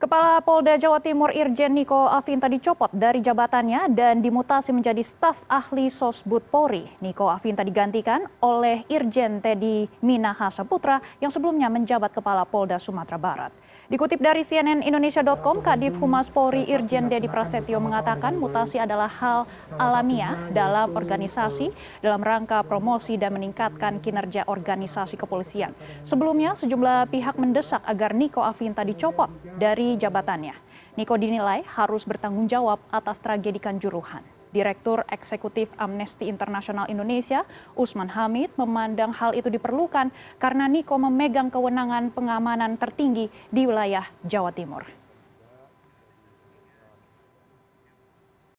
Kepala Polda Jawa Timur Irjen Niko Afinta dicopot dari jabatannya dan dimutasi menjadi staf ahli Sosbud Polri. Niko Afinta digantikan oleh Irjen Teddy Minahasa Putra yang sebelumnya menjabat Kepala Polda Sumatera Barat. Dikutip dari CNN Indonesia.com, Kadif Humas Polri Irjen Dedi Prasetyo mengatakan mutasi adalah hal alamiah dalam organisasi dalam rangka promosi dan meningkatkan kinerja organisasi kepolisian. Sebelumnya, sejumlah pihak mendesak agar Niko Afinta dicopot dari jabatannya. Niko dinilai harus bertanggung jawab atas tragedi Kanjuruhan. Direktur Eksekutif Amnesty Internasional Indonesia, Usman Hamid, memandang hal itu diperlukan karena Niko memegang kewenangan pengamanan tertinggi di wilayah Jawa Timur.